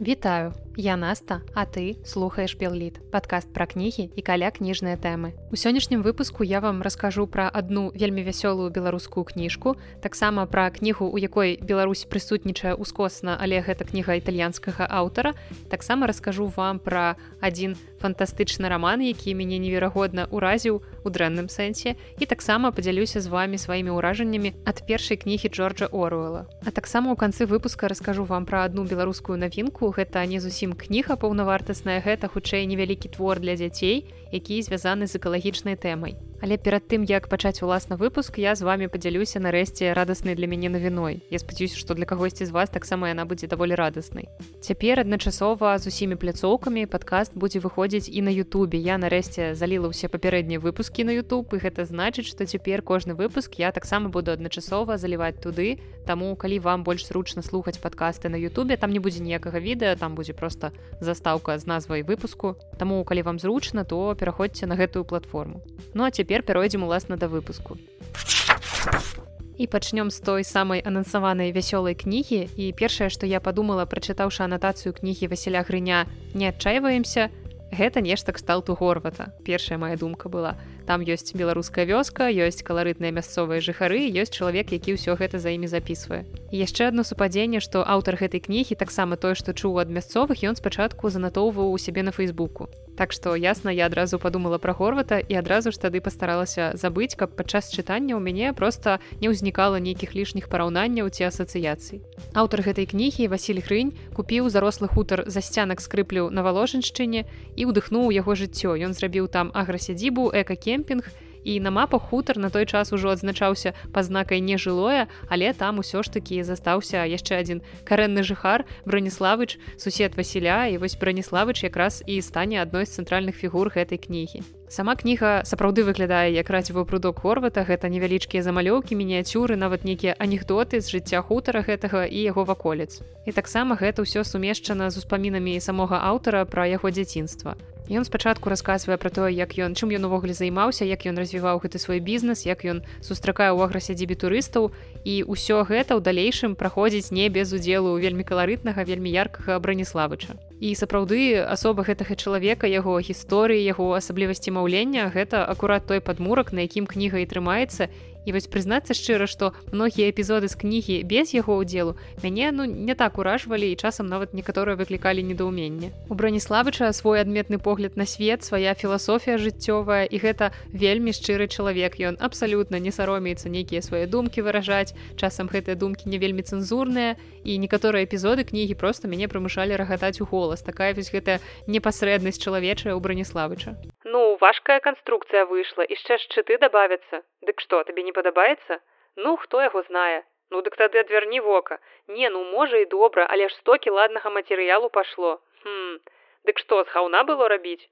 Вітаю, я Наста, а ты слухаеш Белліт, падкаст пра кнігі і каля кніжныя тэмы. У сённяшнім выпуску я вам раскажу пра адну вельмі вясёлую беларускую кніжку, таксама пра кнігу, у якой Беларусь прысутнічае ўскосна, але гэта кніга італьянскага аўтара. таксама раскажу вам пра адзін фантастычны раман, які мяне неверагодна ўразіў у дрэнным сэнсе і таксама падзялюся з вами сваімі ўражаннямі ад першай кнігі Джорджа Оруэла. А таксама ў канцы выпуска раскажу вам пра адну беларускую навінку, гэта не зусім кніга паўнавартасная гэта хутчэй невялікі твор для дзяцей які звязаны з экалагічнай тэмай. Але перад тым як пачаць уласна выпуск я з вами падзялюся нарэшце радаснай для мяне навіной. Я спадзяюся што для кагосьці з вас таксама яна будзе даволі радаснай. Цяпер адначасова з усімі пляцоўкамі падкаст будзе выходзіць і на Ютубе. Я нарэшце заліла ўсе папярэднія выпускі на YouTube і гэта значыць што цяпер кожны выпуск я таксама буду адначасова заліваць туды. Таму калі вам больш зручна слухаць падкасты на Ютубе там не будзе ніякага відэа там будзе просто застаўка з назвай выпуску. Таму калі вам зручна то пераходзьце на гэтую платформу. Ну а цяпер пяройдзем уласна да выпуску. І пачнём з той самай анансаванай вясёлай кнігі. І першае што я падумала прачытаўшы анатацыю кнігі Васіля грыня не адчайваемся гэта нешта кшталту горвата. Першая моя думка была. Там ёсць беларуская вёска ёсць каларытныя мясцовыя жыхары ёсць чалавек які ўсё гэта за імі записывае яшчэ одно супадзенне што аўтар гэтай кнігі таксама тое што чуў ад мясцовых ён спачатку занатоўваў у сябе на фейсбуку Так што ясна я адразу подумала пра горвата і адразу ж тады пастаралася забыць каб падчас чытання ў мяне просто не ўзнікала нейкіх лішніх параўнанняў ці асацыяцый. Аўтар гэтай кнігі Васіль хрынь купіў зарослы хутар за сцянак скрыплю на валожаншчыне і ўдыхнуў яго жыццё. Ён зрабіў там аграсядзібу экаке кемпінг і на мапах хутар на той час ужо адзначаўся пазнакай нежылое але там усё ж такі застаўся яшчэ адзін карэнны жыхар бронеславыч сусед Васіля і вось бронеславыч якраз і стане адной з цэнтральных фігур гэтай кнігі. Сама кніга сапраўды выглядае як радзівы прудок хорвата гэта невялічкія замалёўкі мініяцюры нават нейкія анекдоты з жыцця хутара гэтага і яго ваколец і таксама гэта ўсё сумешчана з успамінамі самога аўтара пра яго дзяцінства Ён спачатку расказвае пра тое, як ён чым ён увогуле займаўся, як ён развіваў гэты свой бізнес, як ён сустракае ў аграсядзібе турыстаў і ўсё гэта ў далейшым праходзіць не без удзелу вельмі каларытнага, вельмі яркага браніславыча. І сапраўды асоба гэтага чалавека, яго гісторыі, яго асаблівасці маўлення гэта акурат той падмурак, на якім кніга і трымаецца і вось прызнацца шчыра што многія эпізоды з кнігі без яго ўдзелу мяне ну не так уражвалі і часам нават некаторыя выклікалі недаўменне. У браніславыча свой адметны погляд на свет свая філасофія жыццёвая і гэта вельмі шчыры чалавек. Ён абсалютна не саромеецца нейкія свае думкі выражаць часам гэтыя думкі не вельмі цэнзурныя і некаторыя эпізоды кнігі просто мяне прымушалі рагатаць у голас. Такая вось гэтая непасрэднасць чалавечая ў браніславыча ну важкая канструкцыя выйшла яшчэ шчыты добавятся. Дык што табе не падабаецца ну хто яго знае ну дык тады адвярні вока не ну можа і добра але ж стокі ладнага матэрыялу пашло хм дык што з гаўна было рабіць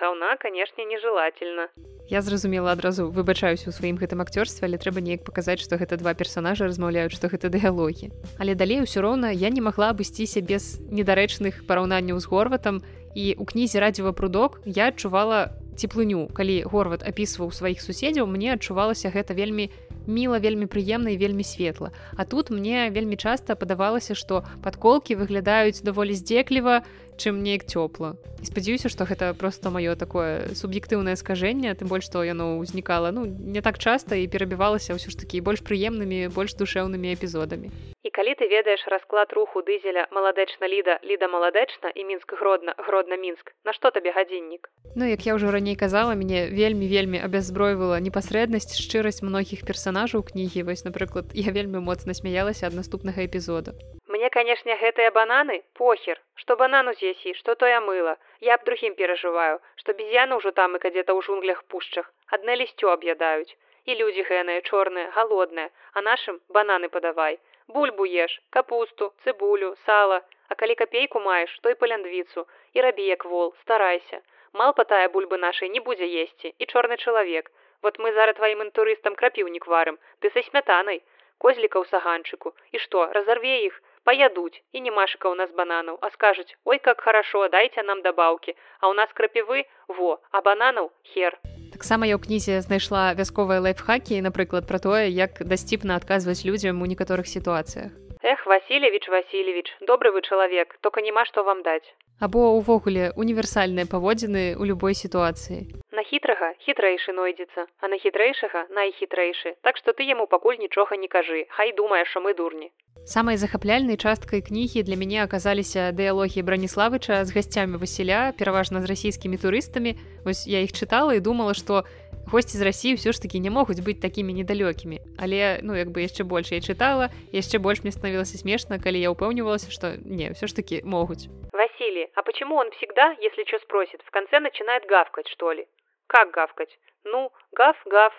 гаўна канешне нежелательна я зразумела адразу выбачаюся ў сваім гэтым акцёрстве але трэба неяк паказаць што гэта два персонажа размаўляюць што гэта дыялогі. Але далей усё роўна я не магла абысціся без недарэчных параўнанняў з горватам. І у кнізе радзіва прудок я адчувала цеплыню. Калі горват апісваў сваіх суседзяў мне адчувалася гэта вельмі міла вельмі прыемна і вельмі светла. А тут мне вельмі часта падавалася што падколкі выглядаюць даволі здзекліва чым неяк цёпла. І спадзяюся што гэта просто маё такое суб'ектыўнае скажэнне тым больш што яно ўзнікала ну не так часта і перабівалася ўсё ж такі больш прыемнымі больш душэўнымі эпізодамі. І калі ты ведаеш расклад руху дызеля маладэчна ліда ліда маладэчна і мінск гродна гродна мінск Нашто табе гадзіннік? Ну як я ўжо раней казала мне вельмі вельмі абяззбройвала непасрэднасць шчырасць многіх персонажаў кнігі. Вось напрыклад я вельмі моцна смяялася ад наступнага эпізода Мне канешне гэтыя бананы? Похер. Што банану з'ясі што тое мыла. Я б другім перажываю што без'яна ўжо там і кадзе-то ў жунглях пушчах. Адна лісцё аб'ядаюць і людзі гэныя чорныя галодныя а нашым бананы падавай бульбу еш капусту цыбулю сала а калі капейку маеш той паляндвіцу і рабі як вол. Старайся. Мал патая бульбы нашай не будзе есці і чорны чалавек вот мы зараз тваім інтурыстам крапіўнік варым ты са смятанай козліка ў саганчыку і што разарве іх паядуць і не машыка ў нас бананаў а скажуць ой как хорошо дайце нам дабаўкі а ў нас крапівы во а бананаў хер. Таксама я ў кнізе знайшла вясковыя лайфхакі напрыклад пра тое як дасціпна адказваць людзям у некаторых сітуацыях эх васильевич васильевич добры вы чалавек только няма што вам даць або ўвогуле універсальныя паводзіны ў любой сітуацыі. На хітрага хітрэйшы нойдзецца а на хітрэйшага найхітрэйшы. Так што ты яму пакуль нічога не кажы хай думае що мы дурні. Самай захапляльнай часткай кнігі для мяне аказаліся дыялогі браніславыча з гасцямі васіля пераважна з расійскімі турыстамі. Вось я іх чытала і думала што госці з рассіі ўсё ж такі не могуць быць такімі недалёкімі. Але ну як бы яшчэ больш я чытала яшчэ больш мне становілася смешна калі я ўпэўнівалася што не ўсё ж такі могуць василий а почему он всегда если что спросит в конце начинает гавкать что ли? Как гавкать? Ну гав гав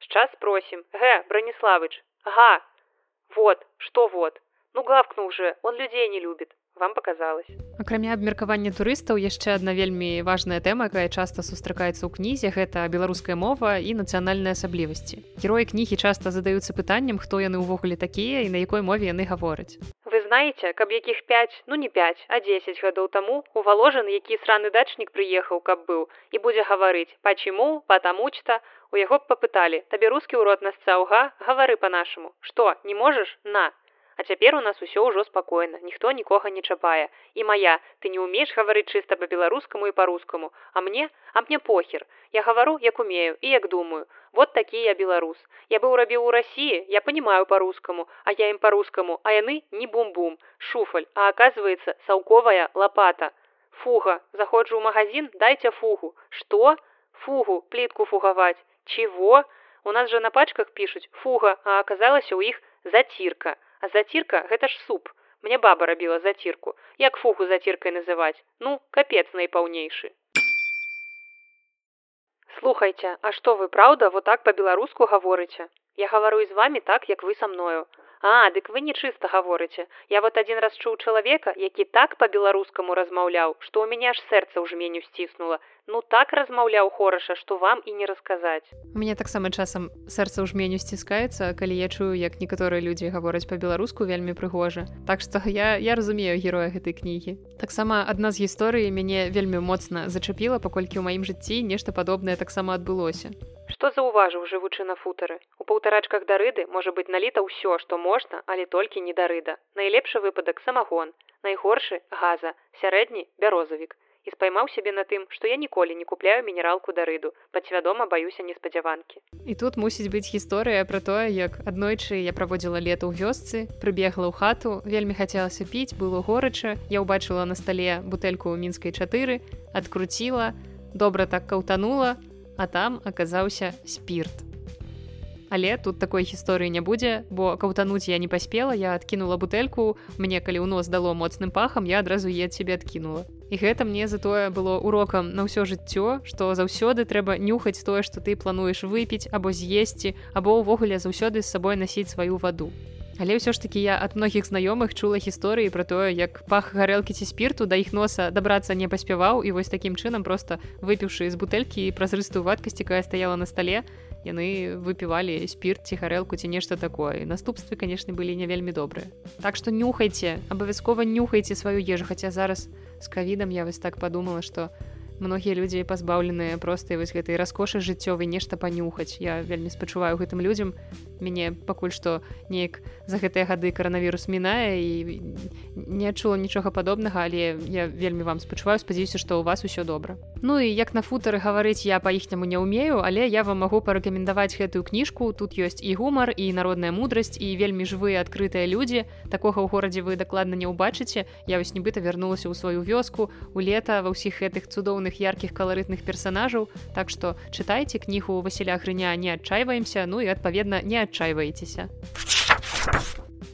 сейчас спросим г брониславыч ага вот что вот? Ну гавкнул же он людей не любит вам показалось. Акрамя абмеркавання турыстаў яшчэ адна вельмі важная тэма якая часта сустракаецца ў кнізе гэта беларуская мова і нацыянальныя асаблівасці. Героі кнігі часта задаюцца пытаннем хто яны ўвогуле такія і на якой мове яны гавораць вы знаете каб якіх 5 ну не 5 а 10 гадоў таму уваложан які сраны дачнік прыехаў каб быў і будзе гаварыць почему? Потому что? У яго б попыталі табе рускі ўрод насцаўга гавары по-нашаму что не можаш? На А цяпер у нас усё ўжо спакойна, ніхто нікога не чапае. І моя, ты не умееш гаварыць чыста па-беларускаму і па-рускаму, а мне, а мне похер. Я гавару, як умею і як думаю. Вот такі я беларус. Я быў рабіў у рассіі, я понимаю па-рускаму, а я ім па-рускаму, а яны не бум-бум, шуфаль, а оказывается саўковая лопата. Фуга, заходжу ў магазин, дайте фугу. Что? Фугу, плитку фугаваць. Чего? У нас же на пачках пишуць фуга, а оказалася у іх зацірка. А зацірка гэта ж суп. Мне баба рабіла зацірку. Як фугу заціркай называць? Ну, капец найпаўнейшы. Слухайце, а што вы праўда вот так па-беларуску гаворыце? Я гавару з вами так, як вы са мною. А, дык вы не чыста гаворыце. Я вот адзін раз чуў чалавека, які так па-беларускаму размаўляў, што ў мяне аж сэрца ў жменю сціснула. Ну так размаўляў хораша, што вам і не расказаць. У мяне таксама часам сэрца ў жменю сціскаецца, калі я чую, як некаторыя людзі гавораць па-беларуску вельмі прыгожа. Так што я, я разумею героя гэтай кнігі. Таксама адна з гісторыі мяне вельмі моцна зачапіла, паколькі ў маім жыцці нешта падобнае таксама адбылося. Што заўважыў жывучы на футары у паўтарачках дарыды можа быць наліта ўсё што можна але толькі не дарыда найлепшы выпадак самагон найгоршы газа сярэдні бярозавік і спаймаў сябе на тым што я ніколі не купляю мінералку дарыду падсвядома баюся неспадзяванкі і тут мусіць быць гісторыя пра тое як аднойчы я праводзіла лета ў вёсцы прыбегла ў хату вельмі хацелася піць было горача я ўбачыла на стале бутэльку ў мінскай чатыры адкруціла добра так каўтанула а там аказаўся спірт. Але тут такой гісторыі не будзе, бо каўтануць я не паспела, я адкінула бутэльку, мне калі ў нос дало моцным пахам, я адразу е цябе адкінула. І гэта мне затое было урокам на ўсё жыццё, што заўсёды трэба нюхаць тое, што ты плануеш выпіць або з'есці, або ўвогуле заўсёды з сабой насіць сваю ваду. Але ўсё ж такі я ад многіх знаёмых чула гісторыі пра тое, як пах гарэлкі ці спірту да іх носа дабрацца не паспяваў і вось такім чынам проста выпіўшы з бутэлькі і празрыстую вадкасць, якая стаяла на стале, яны выпівалі спірт ці гарэлку ці нешта такое. наступствы, канешне, былі не вельмі добрыя. Так што нюхайце, абавязкова нюхайце сваю ежу, хаця зараз з кавідам я вось так падумала, што, многія людзі пазбаўленыя простай вось гэтай раскошы жыццёвай нешта панюхаць. Я вельмі спачуваю гэтым людзям. Мяне пакуль што неяк за гэтыя гады каранавірус мінае і не адчула нічога падобнага але я вельмі вам спачуваю спадзяюся што ў вас усё добра Ну і як на футары гаварыць я па-іхняму не ўмею але я вам магу парэкамендаваць гэтую кніжку. Тут ёсць і гумар і народная мудрасць і вельмі жывыя адкрытыя людзі. Такога ў горадзе вы дакладна не ўбачыце. Я вось нібыта вярнулася ў сваю вёску у лета ва ўсіх гэтых цудоўных яркіх каларытных персонажаў так што чытайце кнігу Васіля грыня не адчайваемся ну і адпаведна не адчайваецеся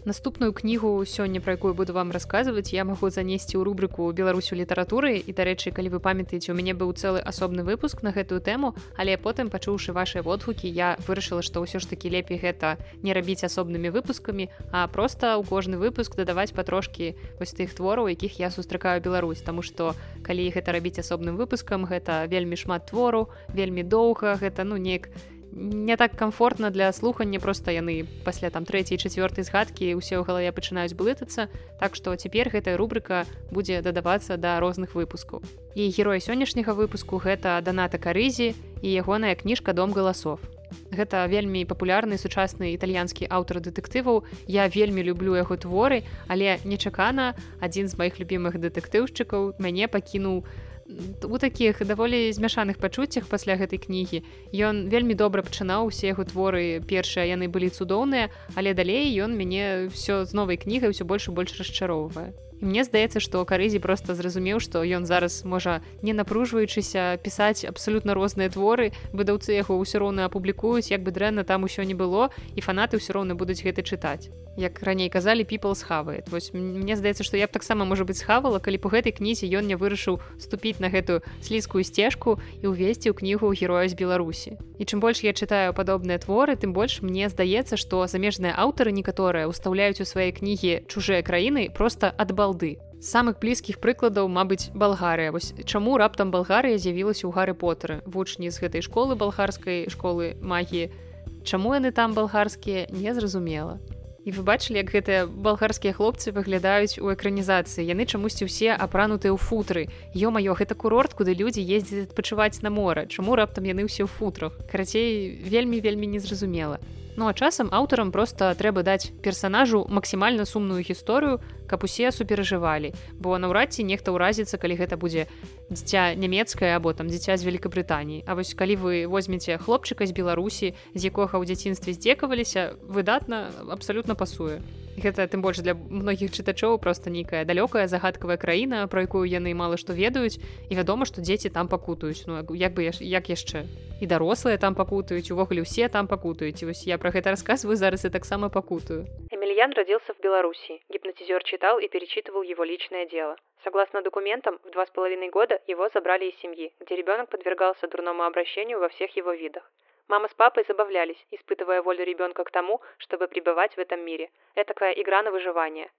наступную кнігу сёння пра якую буду вам расказваць я магу занесці ў рубрыку беларусю літаратуры і дарэчы калі вы памятаеце у мяне быў цэлы асобны выпуск на гэтую тэму але потым пачуўшы ваши водгукі я вырашыла што ўсё ж такі лепей гэта не рабіць асобнымі выпускамі а просто ў кожны выпуск дадаваць патрошкі вось тых твораў якіх я сустракаю Беларусь. Тому что калі гэта рабіць асобным выпускам гэта вельмі шмат твору вельмі доўга гэта ну неяк не не так комфортна для слухання просто яны. Пасля там трэцяй чацвёртай згадкі ўсе ў галаве пачынаюць блытацца так што цяпер гэтая рубрыка будзе дадавацца да розных выпускаў. І герой сённяшняга выпуску гэта даната карызі і ягоная кніжка дом галасов Гэта вельмі папулярны сучасны італьянскі аўтар дэтэктываў. Я вельмі люблю яго творы, але нечакана адзін з маіх любімых дэтэктыўшчыкаў мяне пакінуў у такіх даволі змяшаных пачуццях пасля гэтай кнігі. Ён вельмі добра пачынаў усе яго творы першыя яны былі цудоўныя але далей ён мяне все з новай кнігай ўсё больш і больш расчароўвае мне здаецца што карызі просто зразумеў што ён зараз можа не напружваючыся пісаць абсалютна розныя творы выдаўцы яго ўсё роўна апублікуюць як бы дрэнна там усё не было і фанаты ўсё роўна будуць гэта чытаць. Як раней казалі people схавает вось мне здаецца што я б таксама можа быць схавала калі по гэтай кнізе ён не вырашыў ступіць на гэтую слізкую сцежку і ўвесці ў кнігу героя з беларусі. І чым больш я чытаю падобныя творы тым больш мне здаецца што замежныя аўтары некаторыя ўстаўляюць у свае кнігі чужыя краіны просто ад балды самых блізкіх прыкладаў мабыць балгарыя. Вось чаму раптам балгарыя з'явілася ў гары потары вучні з гэтай школы балгарскай школы магіі. Чаму яны там балгарскія незразумела і вы бачылі як гэтыя балгарскія хлопцы выглядаюць у экранізацыі. Яны чамусьці ўсе апранутыя ў футры. Ё-маё гэта курорт куды людзі ездзяць адпачываць на мора чаму раптам яны ўсе ў футрах? Карацей вельмі вельмі незразумела Ну а часам аўтарам проста трэба даць персанажу максімальна сумную гісторыю, каб усе суперажывалі. Бо наўрад ці нехта ўразіцца, калі гэта будзе дзіця нямецкае або там дзіця з Вкабрытаніі. А вось калі вы возьмеце хлопчыка з Беларусі, з якога ў дзяцінстве здзекаваліся, выдатна абсалютна пасуе. Гэта тым больш для многіх чытачоў просто нейкая далёкая загадкавая краіна про якую яны мала што ведаюць і вядома што дзеці там пакутаюць. Ну як бы як яшчэ? І дарослыя там пакутаюць увогуле ўсе там пакутаюць. Вось я про гэта рассказываю зараз і таксама пакутаю эмельян родился в беларуси гипнотизер читал и перечитывал его личное дело Согласно документам, в два с половиной года его забрали из семьи, где ребенок подвергался дурному обращению во всех его видах. Мама с папой забавлялись, испытывая волю ребенка к тому, чтобы пребывать в этом мире. Этакая игра на выживание.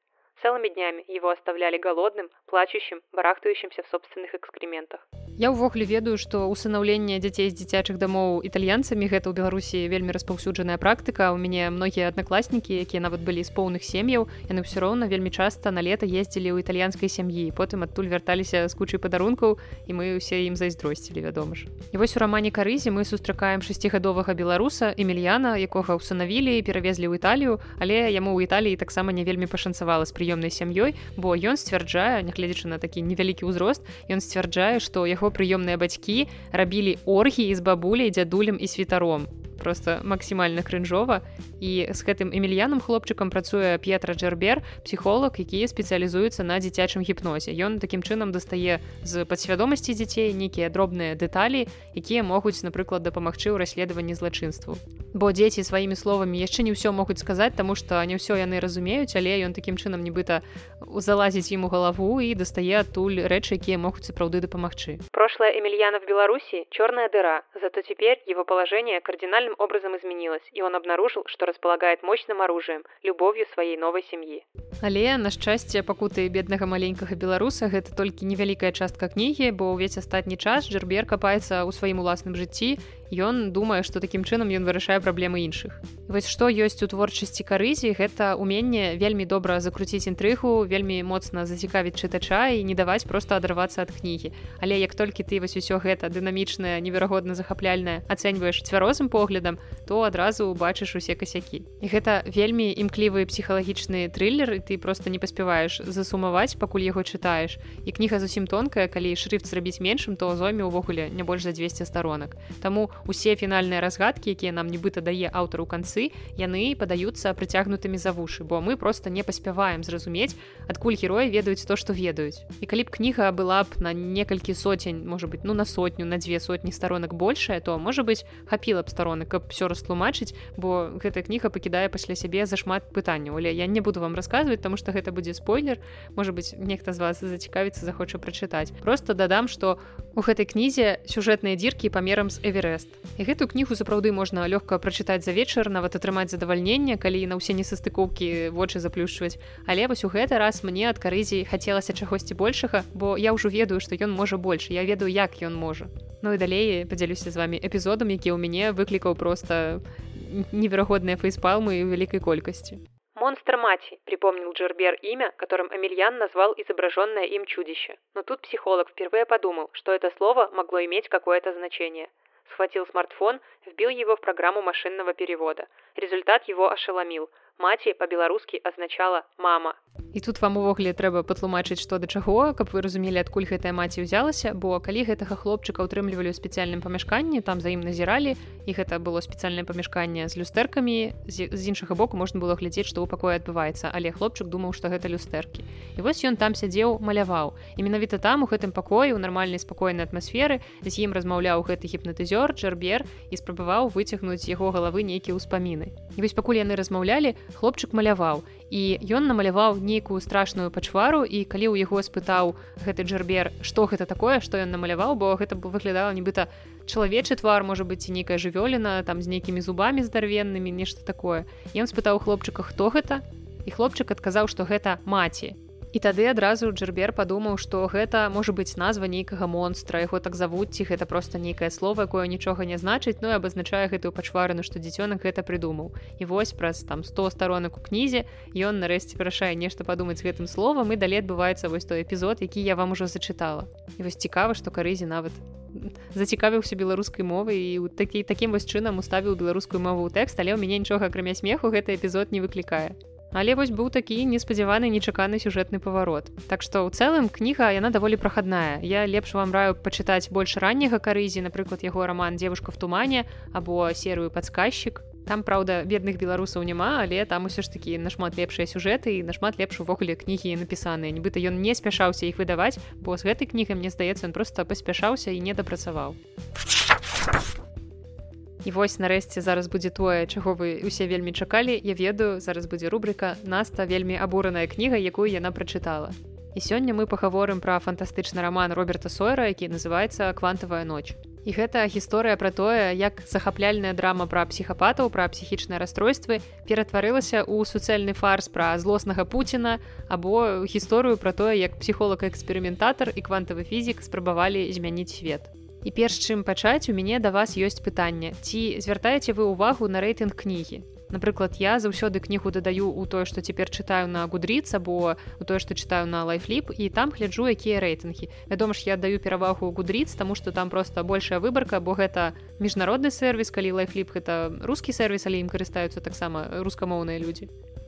Целыми днями его оставляли голодным, плачущим, барахтающимся в собственных экскрементах. Я ўвогуле ведаю, што ўсынаўленне дзяцей з дзіцячых дамоў італьянцамі гэта ў Беларусі вельмі распаўсюджаная практыка. У мяне многія аднакласнікі, якія нават былі з поўных сем'яў, яны ўсё роўна вельмі часта на лета ездзілі ў італьянскай сям'і. потым адтуль вярталіся з кучай падарункаў і мы ўсе ім зайздросцілі, вядома ж. І вось у рамане карызі мы сустракаем шасцігадовага беларуса Эмельяна, якога ўсынавілі і перавезлі ў Італію, але яму ў Італіі таксама не вельмі пашанцавала з прыёмнай сям'ёй, бо ён сцвярджае, нягледзячы на такі невялікі ўзрост, ён сцвярджае, што яго яго прыёмныя бацькі рабілі оргіі з бабуляй дзядулем і світаром просто максімальна крынжова і з гэтым эмільяным хлопчыкам працуе П'етра Джербер псіхолог які спецыялізуецца на дзіцячым гіпнозе ён такім чынам дастае з падсвядомасці дзяцей нейкія дробныя дэталі якія могуць напрыклад дапамагчы ў расследаванні злачынству бо дзеці сваімі словамі яшчэ не ўсё могуць сказаць таму што не ўсё яны разумеюць але ён такім чынам нібыта залазіць ім у галаву і дастае адтуль рэчы якія могуць сапраўды дапамагчы прошлое эмельяна в беларуси черная дыра зато теперь его положение кардинальным образом изменилось, и он обнаружил, что располагает мощным оружием, любовью своей новой семьи. Але на шчасце пакуты беднага маленькага беларуса гэта толькі невялікая частка кнігі, бо ўвесь астатні час Джербер капаецца ў сваім уласным жыцці ён думае што такім чынам ён вырашае праблемы іншых. Вось што ёсць у творчасці карызі гэта уменне вельмі добра закруціць інтрыгу вельмі моцна зацікавіць чытача і не даваць просто адрывацца ад кнігі. Але як толькі ты вось усё гэта дынамічнае неверагодна захапляльнае ацэньваеш цвярозым поглядам то адразу убачыш усе касякі. І гэта вельмі імклівы псіхалагічны трыллер і ты просто не паспяваеш засумаваць пакуль яго чытаеш. І кніга зусім тонкая калі шрифт зрабіць меншым то зойме ўвогуле не больш за 200 старонак. Таму усе фінальныя разгадкі якія нам нібыта дае аўтар у канцы яны падаюцца прыцягнутымі за вушы бо мы просто не паспяваем зразумець адкуль героі ведаюць то што ведаюць. І калі б кніга была б на некалькі соцень можа быть ну на сотню на дзве сотні старонак большая то можа быть хапіла б старонак каб все растлумачыць бо гэтая кніга пакідае пасля сябе зашмат пытанняў. Але я не буду вам расказваць тому что гэта будзе спойлер. Можа быть нехта з вас зацікавіцца захоча прачытаць. Просто дадам что у гэтай кнізе сюжэтныя дзіркі памерам з эверест тэкст. І гэтую кнігу сапраўды можна лёгка прачытаць за вечар, нават атрымаць задавальненне, калі на ўсе несастыкоўкі вочы заплюшчваць. Але вось у гэты раз мне ад карызі хацелася чагосьці большага, бо я ўжо ведаю, што ён можа больш. Я ведаю, як ён можа. Ну і далей падзялюся з вами эпізодам, які ў мяне выклікаў проста неверагодныя фейспалмы ў вялікай колькасці. Монстр Мати, припомнил Джербер имя, которым Амельян назвал изображенное им чудище. Но тут психолог впервые подумал, что это слово могло иметь какое-то значение. Схватил смартфон, вбил его в программу машинного перевода. Результат его ошеломил. Маці па-беларускі азначала мама. І тут вам увогуле трэба патлумачыць што да чаго, каб вы разумелі, адкуль гэтая маці ўзялася, бо калі гэтага хлопчыка ўтрымлівалі ў спецыяльным памяшканні, там за ім назіралі і гэта было спецыяльнае памяшканне з люстэркамі. з іншага боку можна было глядзець, што ў пакоі адбываецца, але хлопчык думаў, што гэта люстэркі. І вось ён там сядзеў, маляваў. І менавіта там у гэтым пакоі у нармальнай спакойнай атмасферы з ім размаўляў гэты гіпнатызёр, чарбер і спрабаваў выцягнуць яго галавы нейкія ўспаміны. І вось пакуль яны размаўлялі, хлопчык маляваў. І ён намаляваў нейкую страшную пачвару і калі ў яго спытаў гэты джербер што гэта такое што ён намаляваў бо гэта бы выглядала нібыта чалавечы твар можа быць нейкая жывёліна там з нейкімі зубамі здарвеннымі нешта такое. Ён спытаў хлопчыка хто гэта і хлопчык адказаў што гэта маці І тады адразу Джербер падумаў, што гэта можа быць назва нейкага монстра, яго так завуць ці гэта проста нейкае слово, якое нічога не значыць, ну і абазначае гэтую пачварыну, што дзіцёнак гэта прыдумаў. І вось праз там 100 старонак у кнізе ён нарэшце вырашае нешта падумаць гэтым словам і далей адбываецца вось той эпізод, які я вам ужо зачытала. І вось цікава, што карызі нават зацікавіўся беларускай мовы і такі такім вось чынам уставіў беларускую мову ў тэкст, але ў мяне нічога акрамя смеху гэты эпізод не выклікае. Але вось быў такі неспадзяваны нечаканы сюжэтны паварот. Так што ў цэлым кніга яна даволі прахадная. Я лепш вам раю пачытаць больш ранняга карызі, напрыклад, яго раман дзевушка в тумане або серыю падказчык. Там праўда, бедных беларусаў няма, але там усё ж такі нашмат лепшыя сюжэты і нашмат лепш увогуле кнігі напісаныя. нібыта ён не спяшаўся іх выдаваць, бо з гэтай кнігай мне здаецца, ён проста паспяшаўся і не дапрацаваў. І вось нарэшце зараз будзе тое, чаго вы усе вельмі чакалі, я ведаю, зараз будзе рубрика наста вельмі абураная кніга, якую яна прачытала. І сёння мы пагаворым пра фантастычны раман Роберта Сойра, які называецца квантавая ноч. І гэта гісторыя пра тое, як захапляльная драма пра псіхапатаў, пра псіхічныя расстройствы ператварылася ў суцэльны фарс пра злоснага Пуціна або гісторыю пра тое, як псіхолага-эксперыментатар і квантавы фізік спрабавалі змяніць свет. І перш чым пачаць у мяне да вас ёсць пытанне. Ці звяртаеце вы ўвагу на рэйтынг кнігі? Напрыклад я заўсёды кнігу дадаю ў тое што цяпер чытаю на гудрыц або у тое што чытаю на лайфліп і там гляджу якія рэйтынгі. Вядома ж я даю перавагу гудрыц таму што там просто большая выбарка бо гэта міжнародны сервіс калі лайфліп гэта рускі сервіс але ім карыстаюцца таксама рускамоўныя людзі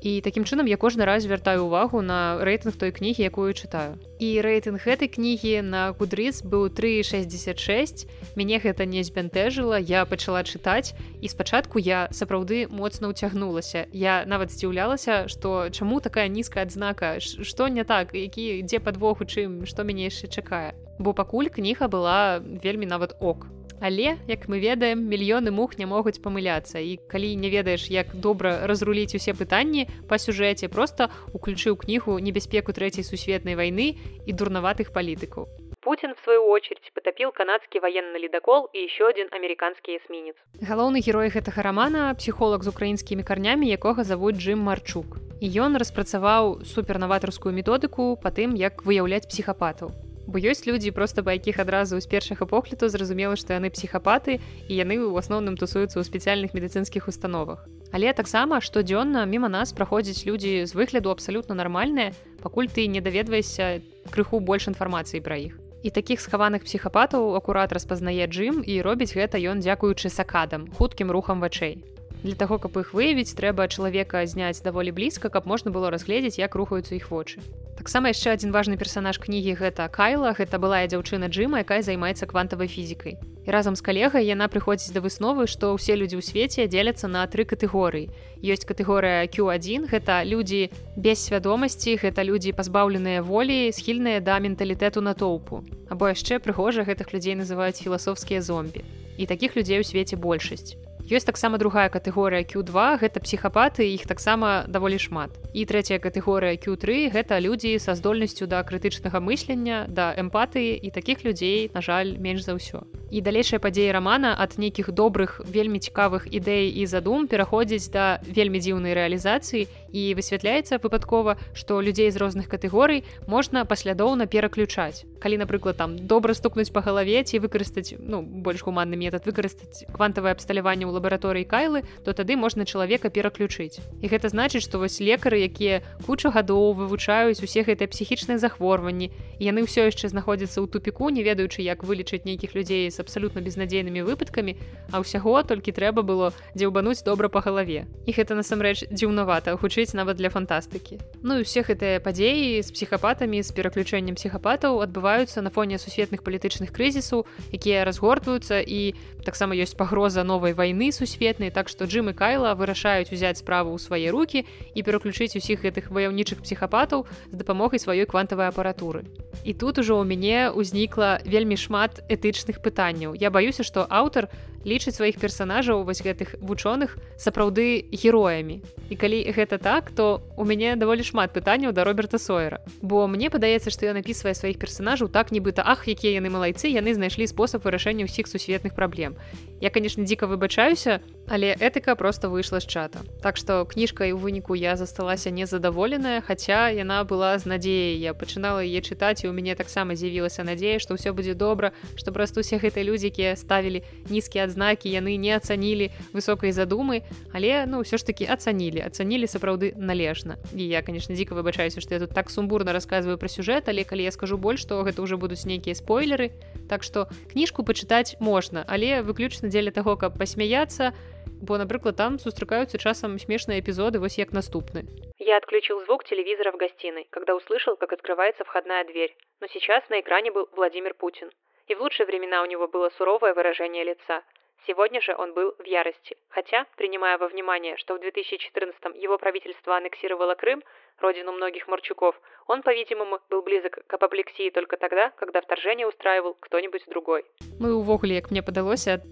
і такім чынам я кожны раз звяртаю увагу на рэйтынг той кнігі якую чытаю. І рэйтынг гэтай кнігі на гудрыц быў 366 мяне гэта не збянтэжыла. Я пачала чытаць і спачатку я сапраўды моцна ўцягнулася. Я нават здзіўлялася што чаму такая нізкая адзнака? Што не так? Які ідзе падвох у чым? Што мяне яшчэ чакае? Бо пакуль кніга была вельмі нават ок Але як мы ведаем мільёны мух не могуць памыляцца і калі не ведаеш як добра разруліць усе пытанні па сюжэце просто уключыў кнігу небяспеку трэцяй сусветнай вайны і дурнаватых палітыкаў. Путин, в свою очередь, потопил канадский военный ледокол и еще один американский эсминец. Галоўны герой гэтага рамана псіхолог з украінскімі карнямі, якога завуць Джим Марчук. І ён распрацаваў супернаватарскую методыку па тым, як выяўляць псіхапатаў бо ёсць людзі просто па якіх адразу з першага погляду зразумела што яны псіхапаты і яны ў асноўным тусуюцца ў спецыяльных медыцынскіх установах. Але таксама штодзённа міма нас праходзяць людзі з выгляду абсалютна нармальныя пакуль ты не даведваешся крыху больш інфармацыі пра іх. І такіх схаваных псіхапатаў акурат распазнае джим і робіць гэта ён дзякуючы сакадам хуткім рухам вачэй для таго каб іх выявіць трэба чалавека зняць даволі блізка каб можна было разгледзець як рухаюцца іх вочы. Таксама яшчэ адзін важны персанаж кнігі гэта кайла. Гэта былая дзяўчына джима якая займаецца квантавай фізікай. І разам з калегай яна прыходзіць да высновы што ўсе людзі ў свеце дзеляцца на тры катэгорыі. Ёсць катэгорыя q1 гэта людзі без свядомасці гэта людзі пазбаўленыя волі схільныя да менталітэту натоўпу або яшчэ прыгожа гэтых людзей называюць філасофскія зомбі. І такіх людзей у свеце большасць ёсць таксама другая катэгорыя q2 гэта псіхапаты іх таксама даволі шмат. І трэцяя катэгорыя q3 гэта людзі са здольнасцю да крытычнага мыслення да эмпатыі і такіх людзей на жаль менш за ўсё. І далейшая падзея рамана ад нейкіх добрых вельмі цікавых ідэй і задум пераходзіць да вельмі дзіўнай рэалізацыі і высвятляецца выпадкова што людзей з розных катэгорый можна паслядоўна пераключаць. Калі напрыклад там добра стукнуць па галаве ці выкарыстаць ну больш гуманны метад выкарыстаць квантавае абсталяванне ў лабараторыі кайлы то тады можна чалавека пераключыць. І гэта значыць што вось лекары якія кучу гадоў вывучаюць усе гэтыя псіхічныя захворванні яны ўсё яшчэ знаходзяцца ў тупіку не ведаючы як вылічыць нейкіх людзей з абсалютна безнадзейнымі выпадкамі а ўсяго толькі трэба было дзеўбануць добра па галаве. І гэта насамрэч дзіўнавата гучыць нават для фантастыкі. Ну і усе гэтыя падзеі з псіхапатамі з пераключэннем псіхапатаў адбываюцца на фоне сусветных палітычных крызісаў якія разгортваюцца і таксама ёсць пагроза новай вайны сусветнай так што джим і кайла вырашаюць узяць справу ў свае руки і пераключыць усіх гэтых ваяўнічых псіхапатаў з дапамогай сваёй квантавай апаратуры і тут ужо ў мяне ўзнікла вельмі шмат этычных пытанняў я баюся што аўтар лічыць сваіх персонажаў вось гэтых вучоных сапраўды героямі. І калі гэта так то у мяне даволі шмат пытанняў да роберта сойера. Бо мне падаецца што я напісвае сваіх персонажаў так нібыта ах якія яны малайцы яны знайшлі спосаб вырашэння ўсіх сусветных праблем я конечно дзіка выбачаюся але этыка просто выйшла з чата. Так што кніжкай у выніку я засталася незадаволеная хаця яна была з надзеяй. Я пачынала яе чытаць і у мяне таксама з'явілася надзея што ўсё будзе добра што проста усе гэтыя людзі якія ставілі нізкія адзнакі яны не ацанілі высокай задумы але ну ўсё ж таки ацанілі ацанілі сапраўды належна і я конечно дзіка выбачаюся што я тут так сумбурна рассказываю пра сюжэт але калі я скажу больш то гэта ўжо будуць нейкія спойлеры так што кніжку пачытаць можна але выключна дзеля таго каб пасмяяться бо напрыклад там сустракаюцца часам смешныя эпізоды вось як наступны Я отключил звук телевизора в гостиной, когда услышал, как открывается входная дверь. Но сейчас на экране был Владимир Путин. И в лучшие времена у него было суровое выражение лица. Сегодня же он был в ярости. Хотя, принимая во внимание, что в 2014-м его правительство аннексировало Крым, родину многих Марчуков, он, по-видимому, был близок к апоплексии только тогда, когда вторжение устраивал кто-нибудь другой. Мы увогуле, как мне падалося,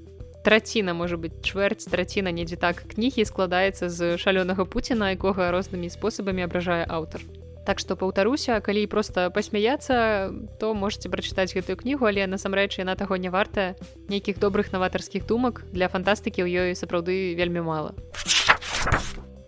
траціна можа быть чвэрць траціна недзе так кнігі складаецца з шалёнага Пуціна, якога рознымі спосабамі абражае аўтар. Так што паўтаруся, калі проста пасмяяцца, то можете прачытаць гэтую кнігу, але насамрэч яна таго не вартая нейкіх добрых наватарскіх думак для фантастыкі ў ёй сапраўды вельмі мала.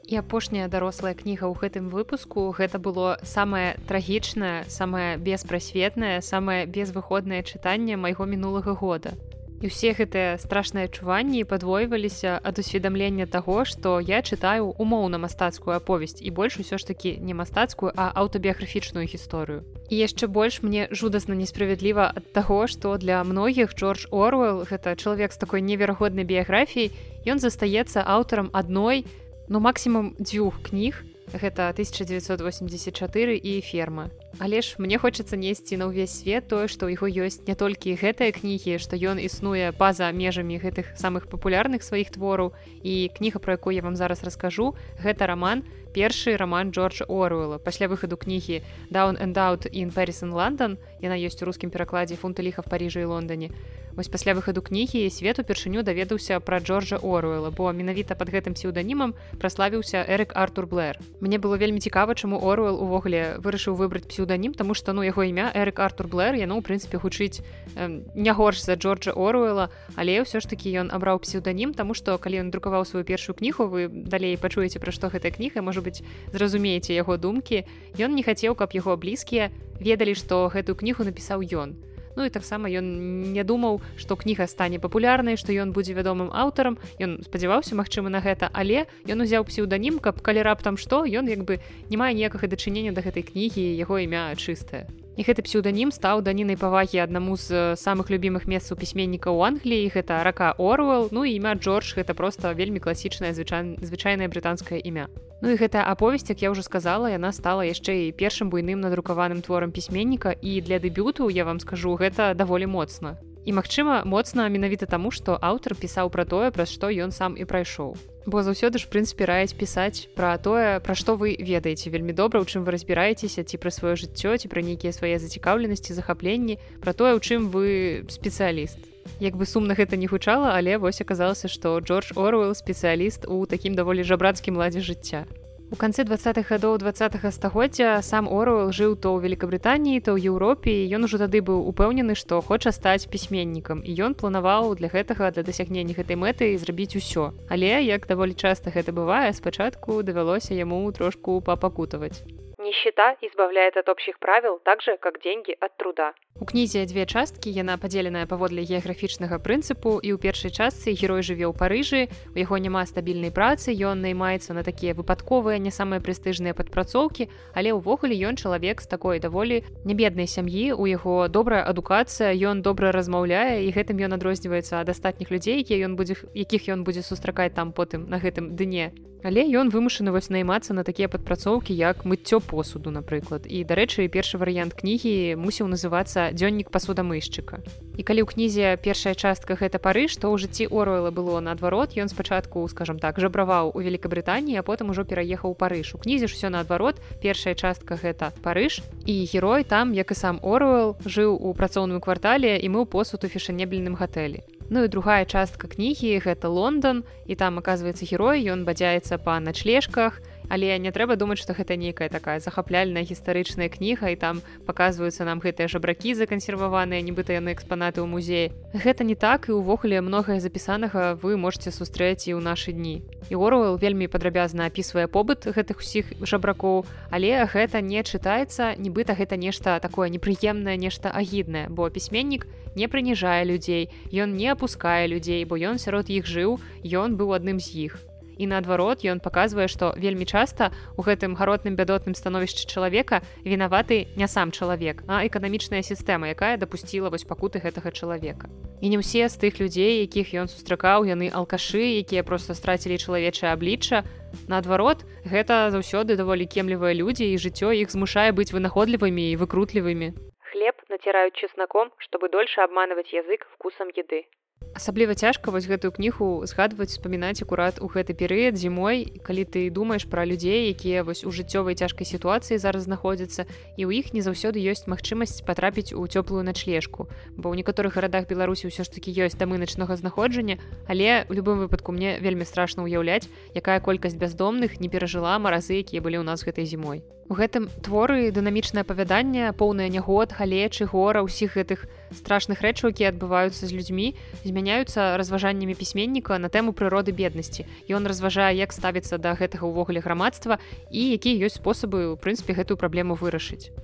І апошняя дарослая кніга ў гэтым выпуску гэта было самае трагічнае, самае беспрасветнае, самае безвыходнае чытанне майго мінулага года. І ўсе гэтыя страшныя адчуванні падвойваліся ад усведамлення таго, што я чытаю умоўна мастацкую аповесць і больш усё ж такі не мастацкую, а аўтабіяграфічную гісторыю. І яшчэ больш мне жудасна несправядліва ад таго, што для многіх Джордж Оруэлл гэта чалавек з такой неверагоднай біяграфіяй, ён застаецца аўтарам адной, ну максімум дзвюх кніг, гэта 1984 і ферма але ж мне хочацца несці на ўвесь свет тое што ў яго ёсць. Не толькі гэтыя кнігі што ён існуе па-за межамі гэтых самых папулярных сваіх твораў. І кніга про якую я вам зараз раскажу гэта роман першы роман джорджа оруэлла. Пасля выхаду кнігі down and out in Paris Лондон яна ёсць у рускім перакладзе фунта ліха в паріжы і лондоне Вось пасля выхаду кнігі свет упершыню даведаўся пра Джорджа Оруэлла, бо менавіта пад гэтым псеўданімам праславіўся Эрык Артур Блэр. Мне было вельмі цікава, чаму Оруэл увогуле вырашыў выбраць псеўданім, таму што ну яго імя Эрык Артур Блэр яно ў прынцыпе гучыць э, не горш за Джорджа Оруэлла, але ўсё ж такі ён абраў псеўданім, таму што калі ён друкаваў сваю першую кнігу, вы далей пачуеце пра што гэтая кніга, можа быць, зразумееце яго думкі. Ён не хацеў, каб яго блізкія ведалі, што гэтую кнігу напісаў ён. Ну і таксама ён не думаў што кніга стане папулярнай што ён будзе вядомым аўтарам ён спадзяваўся магчыма на гэта. Але ён узяў псеўданім каб калі раптам што ён як бы не мае ніякага дачынення да гэтай кнігі яго імя чыстае і гэты псеўданім стаў данінай павагі аднаму з самых любімых месцаў пісьменніка ў англіі. Гэта рака орвел. Ну і імя джордж гэта просто вельмі класічнае звычай звычайнае брытанскае імя. Ну і гэтая аповесць, як я ўжо сказала, яна стала яшчэ і першым буйным надрукаваным творам пісьменніка. І для дэбюту я вам скажу гэта даволі моцна. І магчыма, моцна менавіта таму, што аўтар пісаў пра тое, праз што ён сам і прайшоў. Бо заўсёды ж прынцыпе раяць пісаць пра тое, пра што вы ведаеце вельмі добра, у чым вы разбіраецеся ці пра сваё жыццё ці пра нейкія свае зацікаўленасці, захапленні, пра тое, у чым вы спецыяліст як бы сумна гэта не гучала але вось аказалася што джордж оруэлл спецыяліст у такім даволі жабрацкім ладзе жыцця у канцы двадцатых гадоў два стагоддзя сам оруэлл жыў то ў великкабрытаніі то ў еўропе ён ужо тады быў упэўнены што хоча стаць пісьменнікам. І ён планаваў для гэтага для дасягнення гэтай мэты зрабіць усё. Але як даволі часта гэта бывае спачатку давялося яму трошку папакутаваць. Нищета избавляет от общих правил так же как деньги от труда У кнізе дзве часткі яна падзеленая паводле геаграфічнага прынцыпу і ў першай частцы герой жыве ў парыжы у яго няма стабільнай працы ён наймаецца на такія выпадковыя не самыя прэстыжныя падпрацоўкі але ўвогуле ён чалавек з такой даволі нябеднай сям'і у яго добрая адукацыя ён добра размаўляе і гэтым ён адрозніваецца ад астатніх людзей якія ён будзе якіх ён будзе сустракаць там потым на гэтым дне. Але ён вымушаны вось наймацца на такія падпрацоўкі як мыццё посуду напрыклад. І дарэчы першы варыянт кнігі мусіў называцца дзённік пасудамышчыка і калі ў кнізе першая частка гэта парыж то ў жыцці оройла было наадварот ён спачатку скажем так жабраваў у великкабрытаніі а потым ужо пераехаў парыж. У кнізе ж усё наадварот першая частка гэта парыж і герой там як і сам орвел жыў у працоўным квартале і мы ў посуд у фішанебельным гатэлі. Ну і другая частка кнігі гэта Лондон і там аказваецца герой ён бадзяецца па начлежках але не трэба думаць што гэта нейкая такая захапляльная гістарычная кніга і там паказваюцца нам гэтыя жабракі закансерваваныя нібыта яны экспанаты ў музеі. Гэта не так і ўвогуле многае запісанага вы можете сустрэць і ў нашы дні. І орвел вельмі падрабязна апісвае побыт гэтых усіх жабракоў але гэта не чытаецца нібыта гэта нешта такое непрыемнае нешта агіднае бо пісьменнік не прыніжае людзей ён не апускае людзей бо ён сярод іх жыў ён быў адным з іх і наадварот ён паказвае што вельмі часта у гэтым гаротным бядотным становішчы чалавека вінаваты не сам чалавек а эканамічная сістэма якая дапусціла вось пакуты гэтага чалавека. І не ўсе з тых людзей якіх ён сустракаў яны алкашы якія просто страцілі чалавечае аблічча. Наадварот гэта заўсёды даволі кемлівыя людзі і жыццё іх змушае быць вынаходлівымі і выкрутлівымі. Хлеб націраюць чесноком чтобы дольше обманывать язык вкусом еды асабліва цяжка вось гэтую кнігу згадваць успамінаць акурат у гэты перыяд зімой калі ты думаеш пра людзей якія вось у жыццёвай цяжкай сітуацыі зараз знаходзяцца і ў іх не заўсёды ёсць магчымасць патрапіць у цёплую начлежку. Бо ў некаторых гарадах беларусі ўсё ж таки ёсць дамы начнога знаходжання але у любым выпадку мне вельмі страшна ўяўляць якая колькасць бяздомных не перажыла маразы якія былі ў нас гэтай зімой У гэтым творы дынамічнае апавяданне поўнае нягод галечы гора ўсіх гэтых страшных рэчаў якія адбываюцца з людзьмі змяняюцца разважаннямі пісьменніка на тэму прыроды беднасці. Ён разважае як ставіцца да гэтага ўвогуле грамадства і якія ёсць спосабы у прынцыпе гэтую праблему вырашыць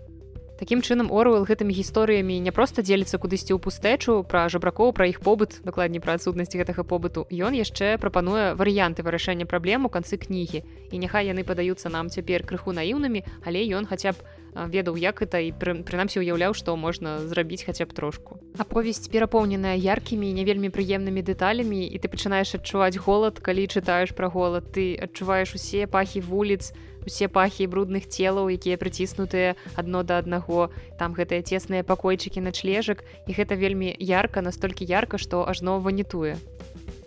Такім чынам Орвел гэтымі гісторыямі не проста дзеліцца кудысьці ў пустэчу пра жабракоў пра іх побыт дакладней пра адсутнасць гэтага побыту. Ён яшчэ прапануе варыянты вырашэння праблем у канцы кнігі. І няхай яны падаюцца нам цяпер крыху наіўнымі але ён хаця б ведаў як это і прынамсі уяўляў што можна зрабіць хаця б трошку. Аповесць перапоўненая яркімі не вельмі прыемнымі дэталямі і ты пачынаеш адчуваць голад калі чытаеш пра голад. Ты адчуваеш усе пахі вуліц усе пахі брудных целаў якія прыціснутыя адно да аднаго. Там гэтыя цесныя пакойчыкі начлежак і гэта вельмі ярка настолькі ярка што ажно ванітуе.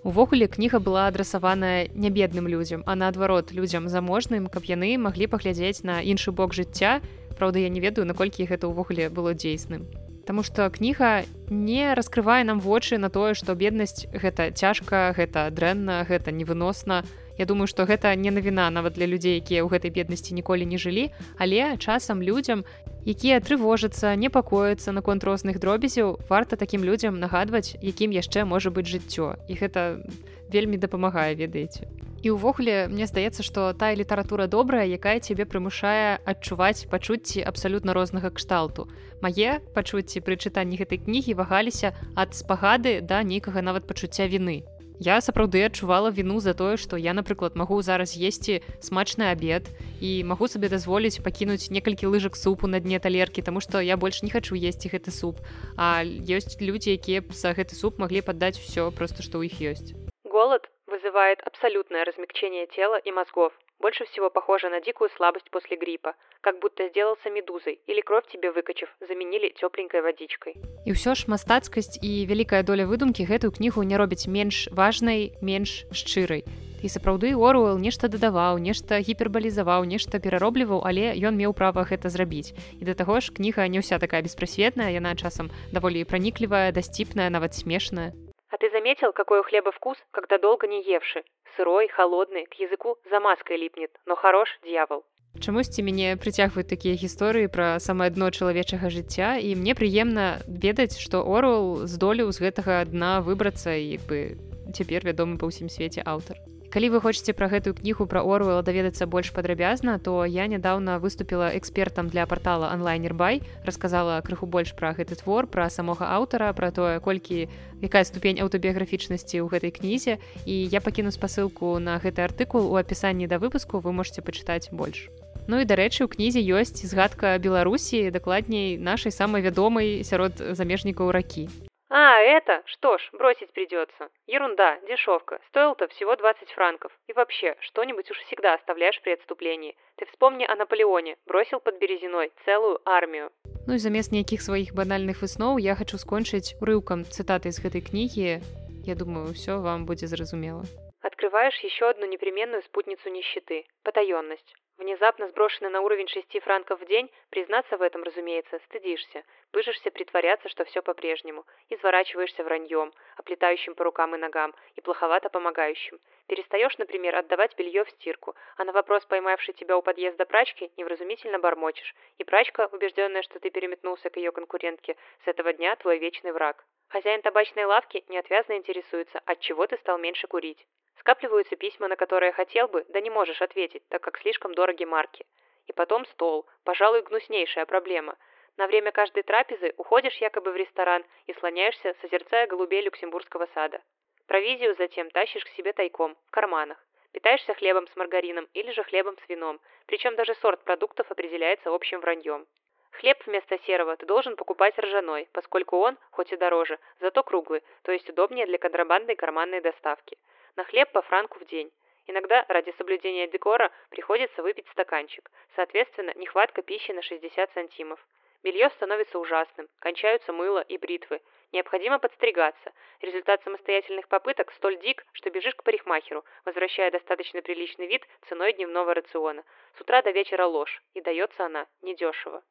Увогуле кніга была адрасаваная не бедным людзям а наадварот людзям заможным каб яны маглі паглядзець на іншы бок жыцця. Праўда я не ведаю наколькі гэта ўвогуле было дзейсным. Таму што кніга не раскрывае нам вочы на тое што беднасць гэта цяжка гэта дрэнна гэта невыносна. а Я думаю, што гэта не навіна нават для людзей, якія ў гэтай беднасці ніколі не жылі, але часам людзям, якія трывожацца, непакояцца наконт розных дробязяў, варта такім людзям нагадваць, якім яшчэ можа быць жыццё. І гэта вельмі дапамагае, ведаеце. І ўвогуле мне здаецца, што тая літаратура добрая, якая цябе прымушае адчуваць пачуцці абсалютна рознага кшталту. Мае пачуцці пры чытанні гэтай кнігі вагаліся ад спагады да нейкага нават пачуцця віны. Я сапраўды адчувала віну за тое, што я, напрыклад, магу зараз есці смачны абед і магу сабе дазволіць пакінуць некалькі лыжак супу на дне талеркі, таму што я больш не хачу есці гэты суп. А ёсць людзі, якія б за гэты суп маглі паддаць усё просто што ў іх ёсць. Голод вызывает абсолютное размягчение тела и мозгов. Больше всего похоже на дикую слабость после гриппа, как будто сделался медузой или кровь тебе выкачив, заменили тепленькой водичкой. І ўсё ж мастацкасць і вялікая доля выдумкі гэтую кнігу не робіць менш важнай, менш шчырай. І сапраўды Оруэл нешта дадаваў, нешта гіпербалізаваў, нешта пераробліваў, але ён меў права гэта зрабіць. І да таго ж кніга не ўся такая беспрасветная, яна часам даволі праніклівая, дасціпная, нават смешная. А ты заметил, какой у хлеба вкус, когда долго не евши? Сырой, холодный, к языку замазкой липнет, но хорош дьявол. Чамусьці мяне прыцягваюць такія гісторыі пра самае дно чалавечага жыцця і мне прыемна ведаць, што Орул здолеў з гэтага дна выбрацца і бы цяпер вядомы па ўсім свеце аўтар. Калі вы хочаце пра гэтую кнігу пра орвела даведацца больш падрабязна то я нядаўна выступила экспертам для портала онлайнербай рассказала крыху больш пра гэты твор пра самога аўтара пра тое колькі якая ступень аўтабіяграфічнасці ў гэтай кнізе. І я пакіну спасылку на гэты артыкул у апісанні да выпуску вы можете пачытаць больш. Ну і дарэчы у кнізе ёсць згадка беларусі дакладней нашай самай вядомай сярод замежнікаў ракі А, это? Что ж, бросить придется. Ерунда, дешевка. Стоил-то всего 20 франков. И вообще, что-нибудь уж всегда оставляешь при отступлении. Ты вспомни о Наполеоне. Бросил под Березиной целую армию. Ну і замест нейкіх сваіх банальных высноў я хочу скончыць урыўкам цытаты з гэтай кнігі. Я думаю, ўсё вам будзе зразумела. Открываешь еще одну непременную спутницу нищеты – потаенность. Внезапно сброшенный на уровень шести франков в день, признаться в этом, разумеется, стыдишься. Пыжишься притворяться, что все по-прежнему. Изворачиваешься враньем, оплетающим по рукам и ногам, и плоховато помогающим. Перестаешь, например, отдавать белье в стирку, а на вопрос, поймавший тебя у подъезда прачки, невразумительно бормочешь. И прачка, убежденная, что ты переметнулся к ее конкурентке, с этого дня твой вечный враг. Хозяин табачной лавки неотвязно интересуется, от чего ты стал меньше курить. Скапливаются письма, на которые хотел бы, да не можешь ответить, так как слишком дороги марки. И потом стол. Пожалуй, гнуснейшая проблема. На время каждой трапезы уходишь якобы в ресторан и слоняешься, созерцая голубей Люксембургского сада. Провизию затем тащишь к себе тайком, в карманах. Питаешься хлебом с маргарином или же хлебом с вином, причем даже сорт продуктов определяется общим враньем. Хлеб вместо серого ты должен покупать ржаной, поскольку он, хоть и дороже, зато круглый, то есть удобнее для контрабандной карманной доставки на хлеб по франку в день. Иногда ради соблюдения декора приходится выпить стаканчик. Соответственно, нехватка пищи на 60 сантимов. Белье становится ужасным, кончаются мыло и бритвы. Необходимо подстригаться. Результат самостоятельных попыток столь дик, что бежишь к парикмахеру, возвращая достаточно приличный вид ценой дневного рациона. С утра до вечера ложь, и дается она недешево.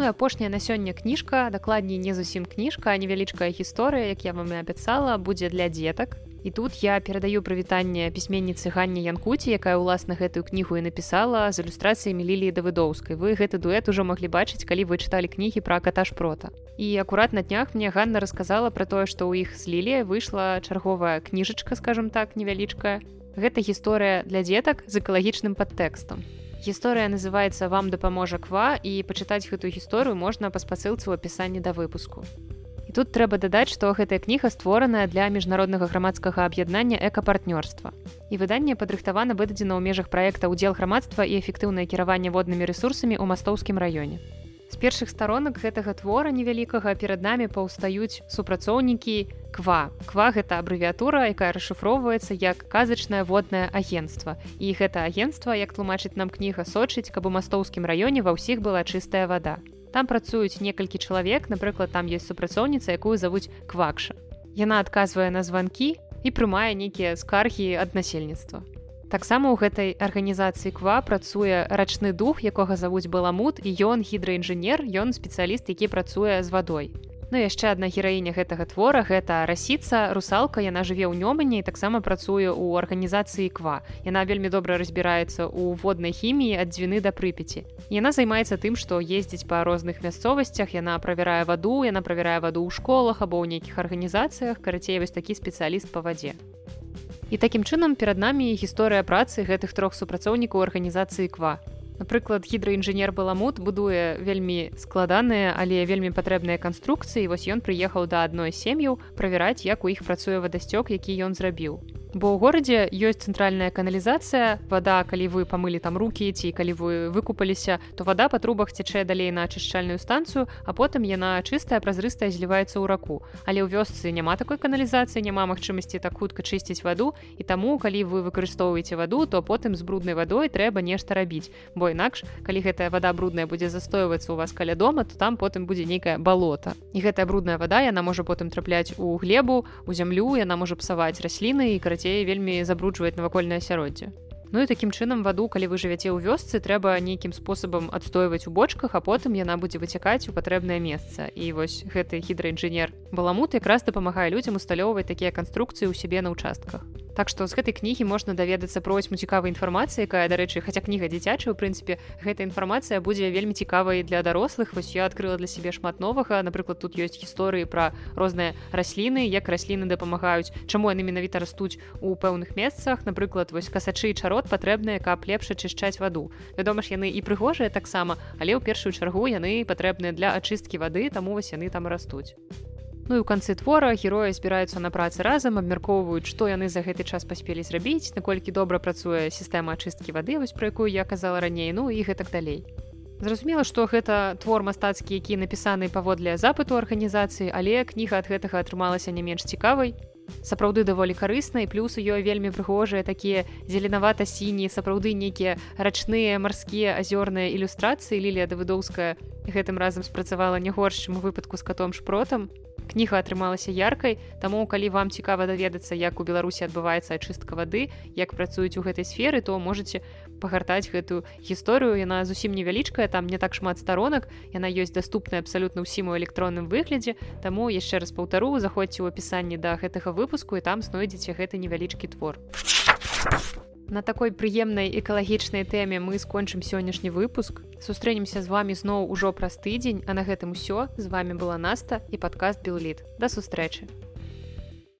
Ну і апошняя на сёння кніжка дакладней не зусім кніжка невялічкая гісторыя як я вам і абяцала будзе для дзетак і тут я перадаю прывітанне пісьменніцы ганне янкуці якая ўласна гэтую кнігу і напісала з ілюстрацыямі ліліі давыдоўскай. Вы гэты дуэт ужо маглі бачыць калі вы чыталі кнігі пра каташ прота. І акурат на днях мне Ганна расказала пра тое што ў іх з лілія выйшла чарговая кніжачка скажем так невялічкая. Гэта гісторыя для дзетак з экалагічным падтэкстам Гісторыя называецца вам дапаможа ква і пачытаць гэтую гісторыю можна па спасылцы ў апісанні да выпуску. І тут трэба дадаць, што гэтая кніга створаная для міжнароднага грамадскага аб'яднання экапартнёрства. І выданне падрыхтавана выдадзена ў межах праекта ўдзел грамадства і эфектыўнае кіраванне воднымі рэсурсамі ў мастоўскім раёне. З першых старонак гэтага твора невялікага перад намі паўстаюць супрацоўнікі ква. Ква гэта абрэвіатура, якая расшыфроўваецца як казачнае воднае агенцтва. І гэта агенцтва, як тлумачыць нам кніга сочыць, каб у мастоўскім раёне ва ўсіх была чыстая вада. Там працуюць некалькі чалавек, напрыклад, там ёсць супрацоўніца, якую завуць квакша. Яна адказвае на званкі і прымае нейкія скаргі ад насельніцтва таксама ў гэтай арганізацыі ква працуе рачны дух якога завуць баламут і ён гідраінжынер ён спецыяліст які працуе з вадой. Ну яшчэ адна гераіня гэтага твора гэта расіца русалка яна жыве ў нёмане і таксама працуе ў арганізацыі ква. Яна вельмі добра разбіраецца ў воднай хіміі ад дзвіны да прыпяці. Яна займаецца тым што ездзіць па розных мясцовасцях яна правярае ваду яна правярае ваду ў школах або ў нейкіх арганізацыях карацей вось такі спецыяліст па вадзе І такім чынам перад намі гісторыя працы гэтых трох супрацоўнікаў арганізацыі ква. Напрыклад, гідраінжынер Баламут будуе вельмі складаныя, але вельмі патрэбныя канструкцыі. вось ён прыехаў да адной сем'яў правяраць, як у іх працуе вадасцёк, які ён зрабіў бо ў горадзе ёсць цэнтральная каналізацыя вода калі вы памылі там руки ці калі вы выкупаліся то вода па трубах цячэ далей на ачышчальную станцыю а потым яна чыстая празрыстая зліваецца ў раку. Але ў вёсцы няма такой каналізацыі няма магчымасці так хутка чысціць ваду і таму калі вы выкарыстоўваеце ваду то потым з бруднай вадой трэба нешта рабіць. Бо інакш калі гэтая вода брудная будзе застойвацца у вас каля дома то там потым будзе нейкае балота. І гэтая брудная вода яна можа потым трапляць у глебу у зямлю яна можа псаваць расліны і караць карацей вельмі забруджваць навакольнае асяроддзе Ну і такім чынам ваду калі вы жывяце ў вёсцы трэба нейкім спосабам адстойваць у бочках а потым яна будзе выцякаць у патрэбнае месца і вось гэты гідраінжынер баламут якраз дапамагае людзям усталёўваць такія канструкцыі ў сябе на участках Так што з гэтай кнігі можна даведацца про вось цікавай інфармацыі якая дарэчы хаця кніга дзіцячая у прынцыпе гэта інфармацыя будзе вельмі цікавай для дарослых. Вось я адкрыла для сябе шмат новага. Напрыклад тут ёсць гісторыі пра розныя расліны як расліны дапамагаюць чаму яны менавіта растуць у пэўных месцах. Напрыклад вось касачы і чарот патрэбныя каб лепш ачышчаць ваду. Вядома ж яны і прыгожыя таксама але ў першую чаргу яны патрэбныя для ачысткі вады таму вось яны там растуць Ну і ў канцы твора героя збіраюцца на працы разам абмяркоўваюць што яны за гэты час паспелі зрабіць наколькі добра працуе сістэма ачысткі вады вось пра якую я казала раней ну і гэтак далей. Зразумела што гэта твор мастацкі які напісаны паводле запыту арганізацыі але кніга ад гэтага атрымалася не менш цікавай. Сапраўды даволі карыснай плюс у ёй вельмі прыгожыя такія зеленавата сінія сапраўды нейкія рачныя марскія азёрныя ілюстрацыі. Лілія давыдоўская гэтым разам спрацавала не горш чым у выпадку з катом шпротам кніга атрымалася яркай таму калі вам цікава даведацца як у беларусі адбываецца ачыстка вады як працуюць у гэтай сферы то можете пагартаць гэтую гісторыю. Яна зусім невялічкая там не так шмат сторонак яна ёсць даступная абсалютна ўсім у электронным выглядзе. Таму яшчэ раз паўтару заходзьце ў апісанні да гэтага выпуску і там знойдзеце гэты невялічкі твор. а На такой прыемнай экалагічнай тэме мы скончым сённяшні выпуск. Сустрэнемся з вами зноў ужо праз тыдзень, а на гэтым усё з вами была Наста і падкаст Белліт. Да сустрэчы.